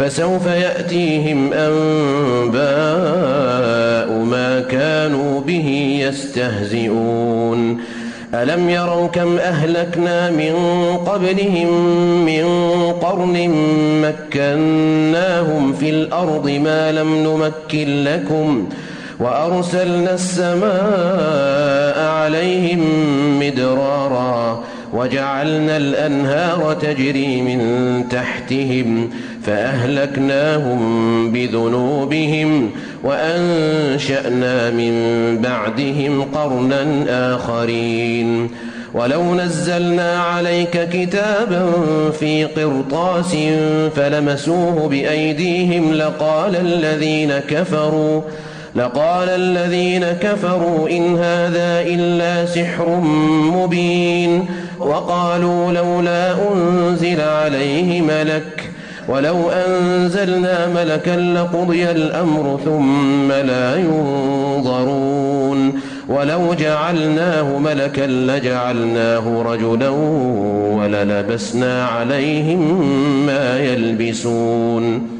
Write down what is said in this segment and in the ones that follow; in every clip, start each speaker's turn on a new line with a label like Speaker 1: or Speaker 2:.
Speaker 1: فسوف يأتيهم أنباء ما كانوا به يستهزئون ألم يروا كم أهلكنا من قبلهم من قرن مكناهم في الأرض ما لم نمكن لكم وأرسلنا السماء عليهم مدرارا وجعلنا الأنهار تجري من تحتهم فأهلكناهم بذنوبهم وأنشأنا من بعدهم قرنا آخرين ولو نزلنا عليك كتابا في قرطاس فلمسوه بأيديهم لقال الذين كفروا لقال الذين كفروا إن هذا إلا سحر مبين وقالوا لولا أنزل عليه ملك ولو أنزلنا ملكا لقضي الأمر ثم لا ينظرون ولو جعلناه ملكا لجعلناه رجلا وللبسنا عليهم ما يلبسون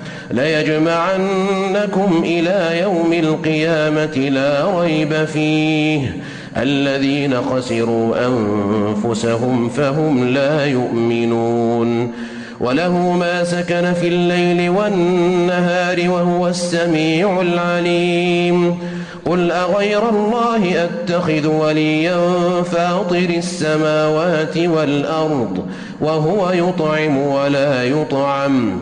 Speaker 1: ليجمعنكم إلى يوم القيامة لا ريب فيه الذين خسروا أنفسهم فهم لا يؤمنون وله ما سكن في الليل والنهار وهو السميع العليم قل أغير الله أتخذ وليا فاطر السماوات والأرض وهو يطعم ولا يطعم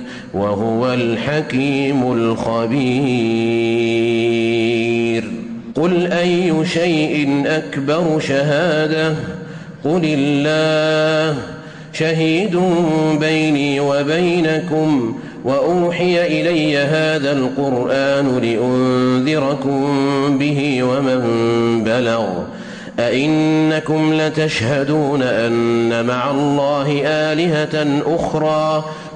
Speaker 1: وهو الحكيم الخبير قل أي شيء أكبر شهادة قل الله شهيد بيني وبينكم وأوحي إلي هذا القرآن لأنذركم به ومن بلغ أئنكم لتشهدون أن مع الله آلهة أخرى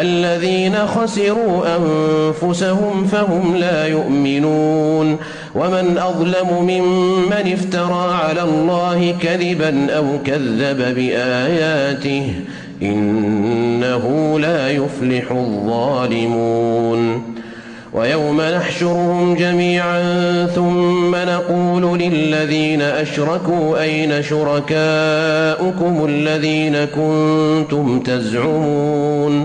Speaker 1: الذين خسروا أنفسهم فهم لا يؤمنون ومن أظلم ممن افترى على الله كذبا أو كذب بآياته إنه لا يفلح الظالمون ويوم نحشرهم جميعا ثم نقول للذين أشركوا أين شركاؤكم الذين كنتم تزعمون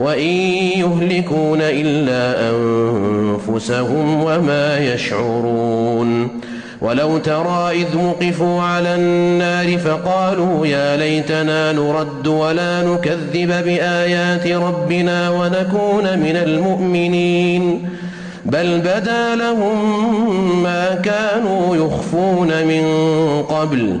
Speaker 1: وإن يهلكون إلا أنفسهم وما يشعرون ولو ترى إذ وقفوا على النار فقالوا يا ليتنا نرد ولا نكذب بآيات ربنا ونكون من المؤمنين بل بدا لهم ما كانوا يخفون من قبل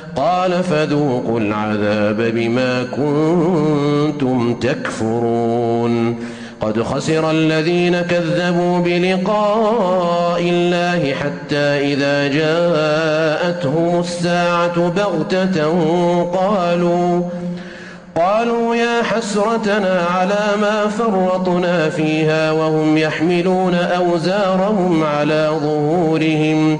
Speaker 1: قال فذوقوا العذاب بما كنتم تكفرون قد خسر الذين كذبوا بلقاء الله حتى إذا جاءتهم الساعة بغتة قالوا قالوا يا حسرتنا على ما فرطنا فيها وهم يحملون أوزارهم على ظهورهم ۖ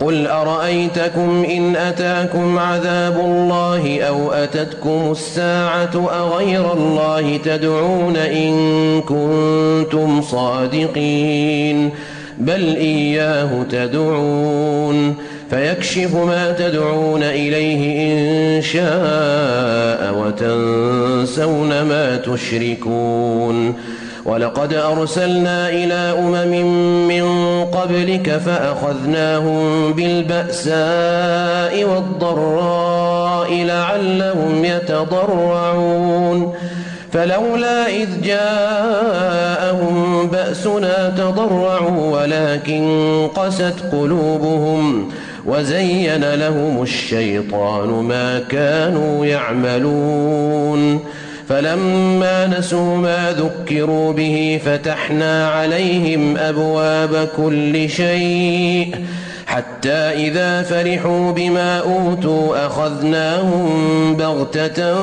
Speaker 1: قل أرأيتكم إن أتاكم عذاب الله أو أتتكم الساعة أغير الله تدعون إن كنتم صادقين بل إياه تدعون فيكشف ما تدعون إليه إن شاء وتنسون ما تشركون ولقد أرسلنا إلى أمم من قبلك فأخذناهم بالبأساء والضراء لعلهم يتضرعون فلولا إذ جاءهم بأسنا تضرعوا ولكن قست قلوبهم وزين لهم الشيطان ما كانوا يعملون فلما نسوا ما ذكروا به فتحنا عليهم أبواب كل شيء حتى إذا فرحوا بما أوتوا أخذناهم بغتة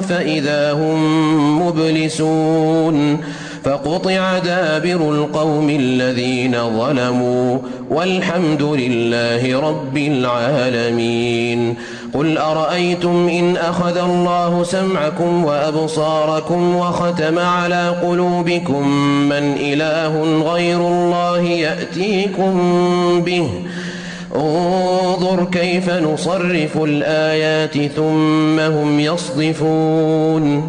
Speaker 1: فإذا هم مبلسون فقطع دابر القوم الذين ظلموا والحمد لله رب العالمين قل أرأيتم إن أخذ الله سمعكم وأبصاركم وختم على قلوبكم من إله غير الله يأتيكم به انظر كيف نصرف الآيات ثم هم يصدفون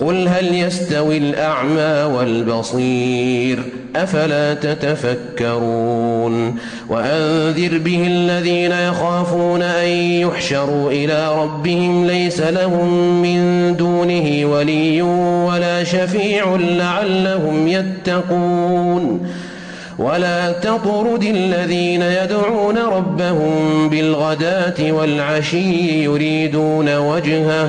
Speaker 1: قل هل يستوي الأعمى والبصير أفلا تتفكرون وأنذر به الذين يخافون أن يحشروا إلى ربهم ليس لهم من دونه ولي ولا شفيع لعلهم يتقون ولا تطرد الذين يدعون ربهم بالغداة والعشي يريدون وجهه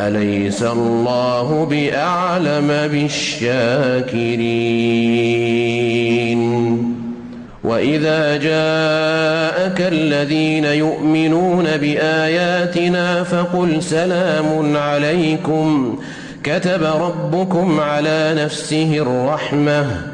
Speaker 1: أليس الله بأعلم بالشاكرين وإذا جاءك الذين يؤمنون بآياتنا فقل سلام عليكم كتب ربكم على نفسه الرحمة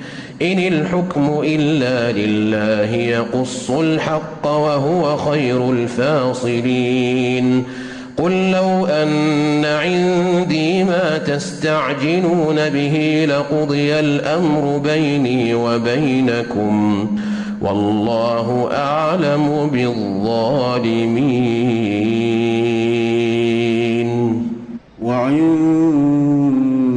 Speaker 1: إن الحكم إلا لله يقص الحق وهو خير الفاصلين قل لو أن عندي ما تستعجلون به لقضي الأمر بيني وبينكم والله أعلم بالظالمين وعند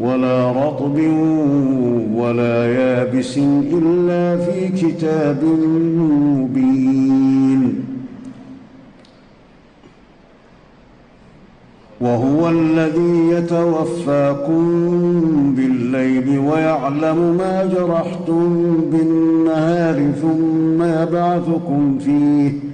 Speaker 1: ولا رطب ولا يابس إلا في كتاب مبين وهو الذي يتوفاكم بالليل ويعلم ما جرحتم بالنهار ثم يبعثكم فيه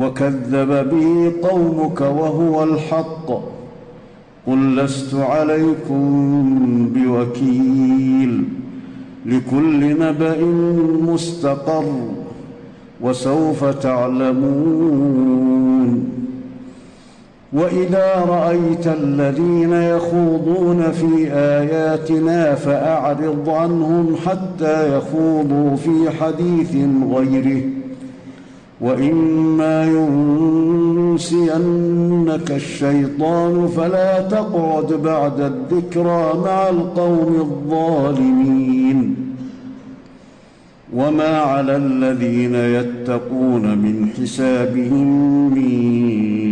Speaker 1: وكذب به قومك وهو الحق قل لست عليكم بوكيل لكل نبا مستقر وسوف تعلمون واذا رايت الذين يخوضون في اياتنا فاعرض عنهم حتى يخوضوا في حديث غيره واما ينسينك الشيطان فلا تقعد بعد الذكرى مع القوم الظالمين وما على الذين يتقون من حسابهم من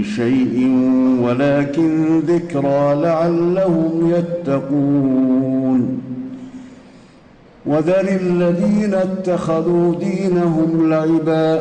Speaker 1: شيء ولكن ذكرى لعلهم يتقون وذل الذين اتخذوا دينهم لعباً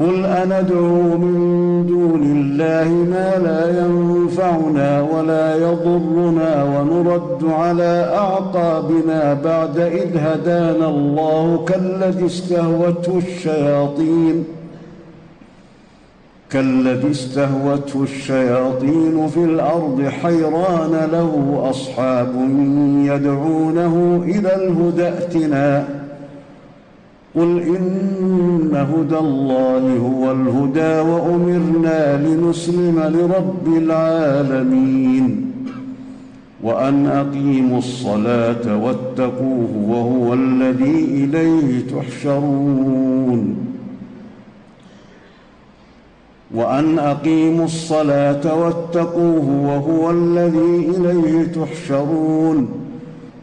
Speaker 1: قل أندعو من دون الله ما لا ينفعنا ولا يضرنا ونرد على أعقابنا بعد إذ هدانا الله كالذي استهوته الشياطين كالذي استهوته الشياطين في الأرض حيران له أصحاب يدعونه إلى الهدى ائتنا قل إن هدى الله هو الهدى وأمرنا لنسلم لرب العالمين وأن أقيموا الصلاة واتقوه وهو الذي إليه تحشرون وأن أقيموا الصلاة واتقوه وهو الذي إليه تحشرون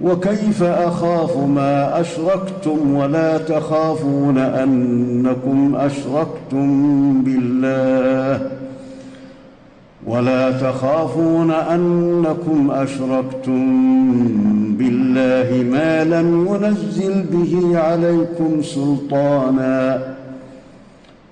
Speaker 1: وكيف اخاف ما اشركتم ولا تخافون انكم اشركتم بالله ولا تخافون انكم اشركتم بالله ما لم ينزل به عليكم سلطانا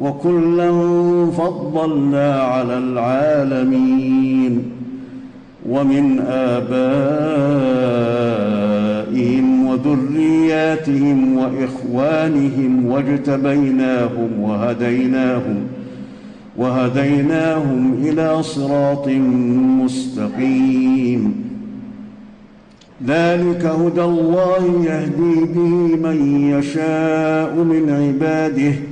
Speaker 1: وكلا فضلنا على العالمين ومن آبائهم وذرياتهم وإخوانهم واجتبيناهم وهديناهم وهديناهم إلى صراط مستقيم ذلك هدى الله يهدي به من يشاء من عباده ۖ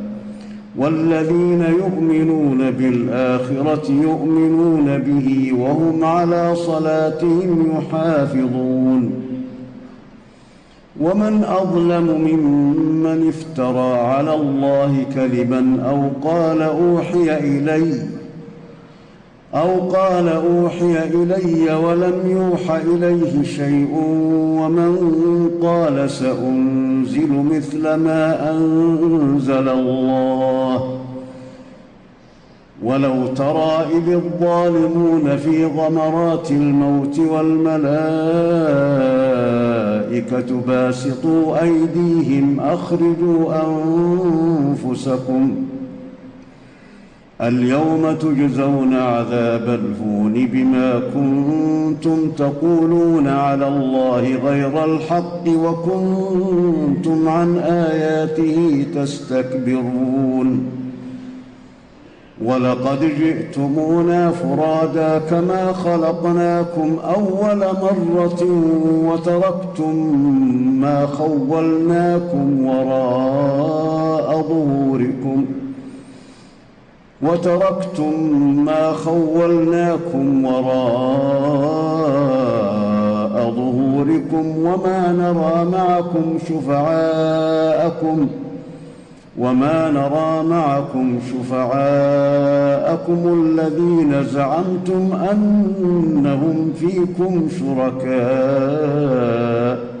Speaker 1: والذين يؤمنون بالآخرة يؤمنون به وهم على صلاتهم يحافظون ومن أظلم ممن افترى على الله كذبا أو قال أوحي إليّ أو قال أوحي إلي ولم يوح إليه شيء ومن قال سأنزل مثل ما أنزل الله ولو ترى إذ الظالمون في غمرات الموت والملائكة باسطوا أيديهم أخرجوا أنفسكم ۖ اليوم تجزون عذاب الهون بما كنتم تقولون على الله غير الحق وكنتم عن آياته تستكبرون ولقد جئتمونا فرادا كما خلقناكم أول مرة وتركتم ما خولناكم وراء ظهوركم ۖ وتركتم ما خولناكم وراء ظهوركم وما نرى معكم شفعاءكم وما نرى معكم شفعاءكم الذين زعمتم أنهم فيكم شركاء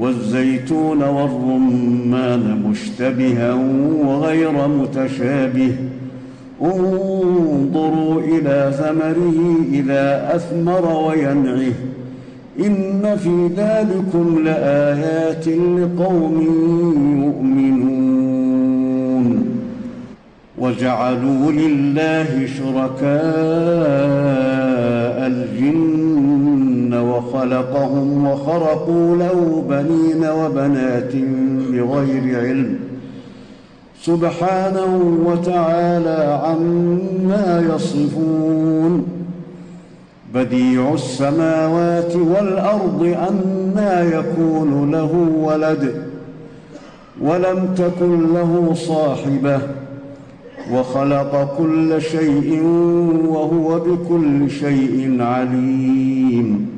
Speaker 1: والزيتون والرمان مشتبها وغير متشابه انظروا إلى ثمره إذا أثمر وينعه إن في ذلكم لآيات لقوم يؤمنون وجعلوا لله شركاء الجن وخلقهم وخرقوا له بنين وبنات بغير علم سبحانه وتعالى عما يصفون بديع السماوات والارض انا يكون له ولد ولم تكن له صاحبه وخلق كل شيء وهو بكل شيء عليم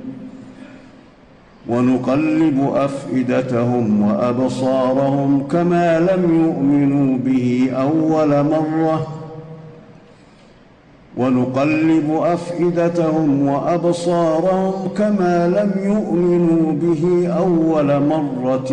Speaker 1: ونقلب أفئدتهم وأبصارهم كما لم يؤمنوا به أول مرة ونقلب أفئدتهم وأبصارهم كما لم يؤمنوا به أول مرة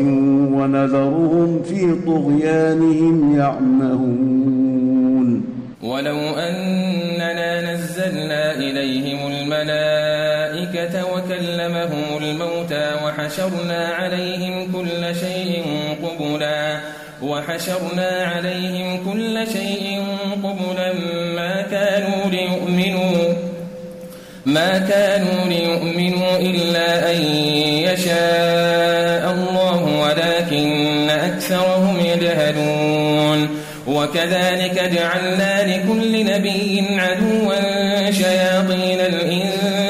Speaker 1: ونذرهم في طغيانهم يعمهون
Speaker 2: ولو أننا نزلنا إليهم الملائكة الملائكة وكلمهم الموتى وحشرنا عليهم كل شيء قبلا وحشرنا عليهم كل شيء قبلا ما كانوا ليؤمنوا ما كانوا ليؤمنوا إلا أن يشاء الله ولكن أكثرهم يجهلون وكذلك جعلنا لكل نبي عدوا شياطين الإنس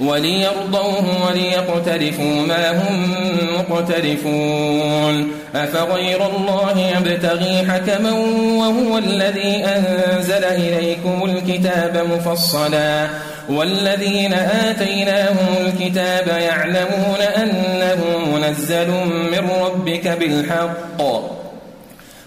Speaker 2: وليرضوه وليقترفوا ما هم مقترفون أفغير الله يبتغي حكما وهو الذي أنزل إليكم الكتاب مفصلا والذين آتيناهم الكتاب يعلمون أنه منزل من ربك بالحق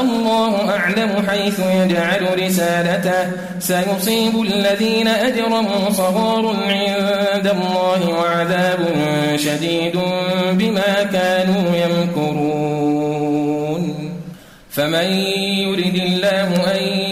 Speaker 2: الله أعلم حيث يجعل رسالته سيصيب الذين أجرموا صغار عند الله وعذاب شديد بما كانوا يمكرون فمن يرد الله أن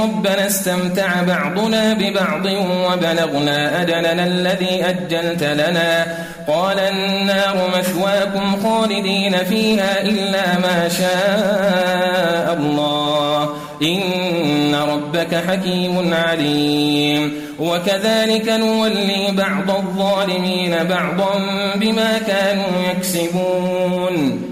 Speaker 2: ربنا استمتع بعضنا ببعض وبلغنا أجلنا الذي أجلت لنا قال النار مثواكم خالدين فيها إلا ما شاء الله إن ربك حكيم عليم وكذلك نولي بعض الظالمين بعضا بما كانوا يكسبون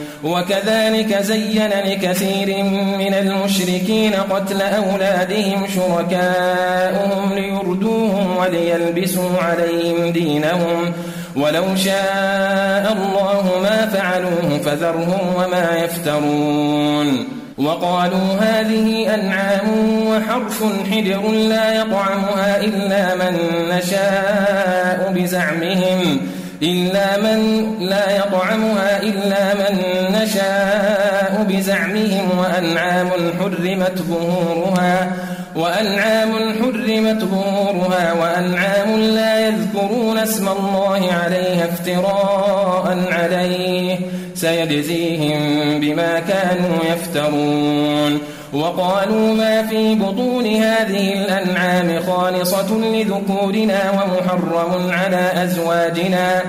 Speaker 2: وكذلك زين لكثير من المشركين قتل أولادهم شركاؤهم ليردوهم وليلبسوا عليهم دينهم ولو شاء الله ما فعلوه فذرهم وما يفترون وقالوا هذه أنعام وحرف حجر لا يطعمها إلا من نشاء بزعمهم إلا من لا يطعمها إلا من نشاء بزعمهم وأنعام حرمت ظهورها وأنعام حرمت ظهورها وأنعام لا يذكرون اسم الله عليها افتراء عليه سيجزيهم بما كانوا يفترون وقالوا ما في بطون هذه الأنعام خالصة لذكورنا ومحرم على أزواجنا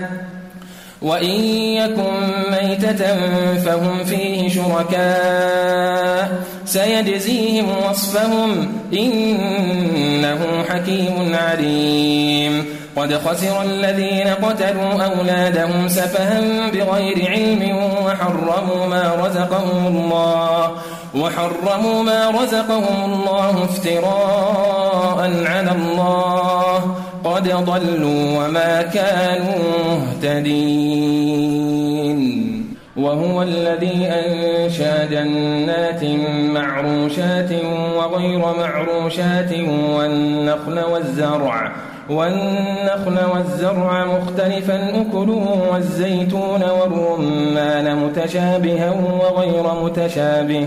Speaker 2: وإن يكن ميتة فهم فيه شركاء سيجزيهم وصفهم إنه حكيم عليم قد خسر الذين قتلوا أولادهم سفها بغير علم وحرموا ما رزقهم الله وحرموا ما رزقهم الله افتراء على الله قد ضلوا وما كانوا مهتدين وهو الذي أنشى جنات معروشات وغير معروشات والنخل والزرع والنخل والزرع مختلفا أكله والزيتون والرمان متشابها وغير متشابه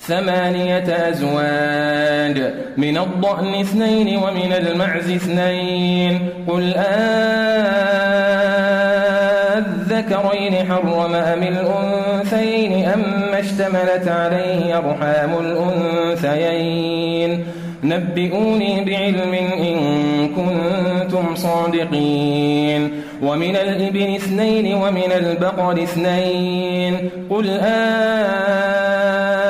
Speaker 2: ثمانية أزواج من الضأن اثنين ومن المعز اثنين قل أذكرين حرم أم الأنثيين أم اشتملت عليه أرحام الأنثيين نبئوني بعلم إن كنتم صادقين ومن الإبل اثنين ومن البقر اثنين قل أذكرين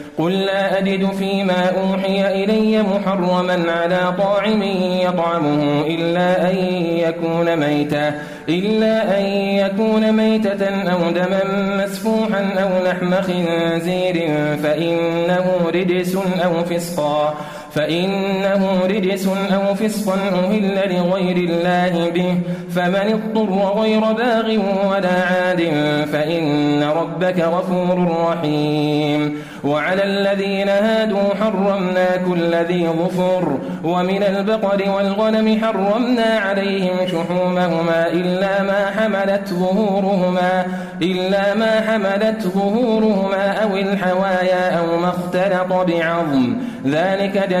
Speaker 2: قل لا أجد فيما أوحي إلي محرما على طاعم يطعمه إلا أن يكون ميتا إلا أن يكون ميتة أو دما مسفوحا أو لحم خنزير فإنه رجس أو فسقا فإنه رجس أو فسقا أهل لغير الله به فمن اضطر غير باغ ولا عاد فإن ربك غفور رحيم وعلى الذين هادوا حرمنا كل ذي ظفر ومن البقر والغنم حرمنا عليهم شحومهما إلا ما حملت ظهورهما إلا ما حملت ظهورهما أو الحوايا أو ما اختلط بعظم ذلك جزاء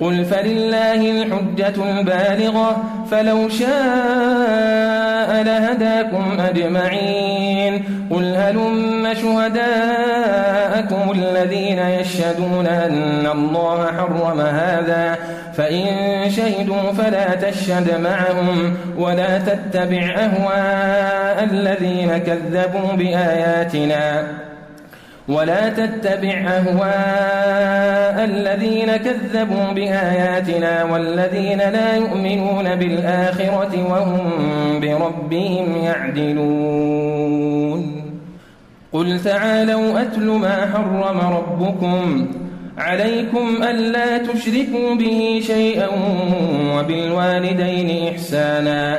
Speaker 2: قل فلله الحجة البالغة فلو شاء لهداكم أجمعين قل هلم شهداءكم الذين يشهدون أن الله حرم هذا فإن شهدوا فلا تشهد معهم ولا تتبع أهواء الذين كذبوا بآياتنا ولا تتبع أهواء الذين كذبوا بآياتنا والذين لا يؤمنون بالآخرة وهم بربهم يعدلون قل تعالوا أتل ما حرم ربكم عليكم ألا تشركوا به شيئا وبالوالدين إحساناً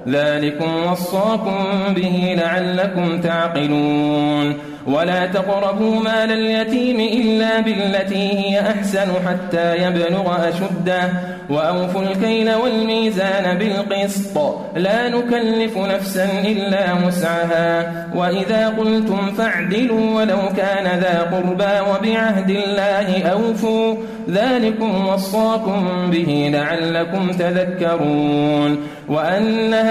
Speaker 2: ذلكم وصاكم به لعلكم تعقلون ولا تقربوا مال اليتيم إلا بالتي هي أحسن حتى يبلغ أشده وأوفوا الكيل والميزان بالقسط لا نكلف نفسا إلا وسعها وإذا قلتم فاعدلوا ولو كان ذا قربى وبعهد الله أوفوا ذلكم وصاكم به لعلكم تذكرون وأنها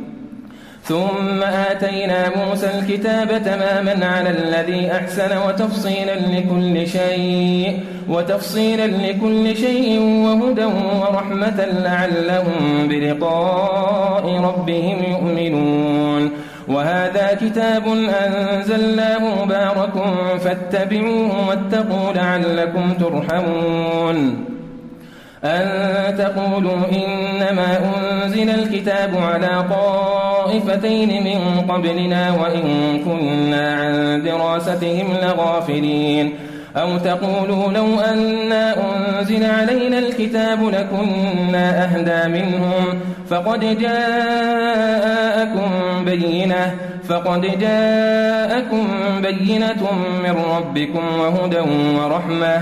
Speaker 2: ثم آتينا موسى الكتاب تماما على الذي أحسن وتفصيلا لكل شيء وتفصيلا لكل شيء وهدى ورحمة لعلهم بلقاء ربهم يؤمنون وهذا كتاب أنزلناه مبارك فاتبعوه واتقوا لعلكم ترحمون أن تقولوا إنما أنزل الكتاب على قائل طائفتين من قبلنا وإن كنا عن دراستهم لغافلين أو تقولوا لو أنا أنزل علينا الكتاب لكنا أهدى منهم فقد جاءكم بينة فقد جاءكم بينة من ربكم وهدى ورحمة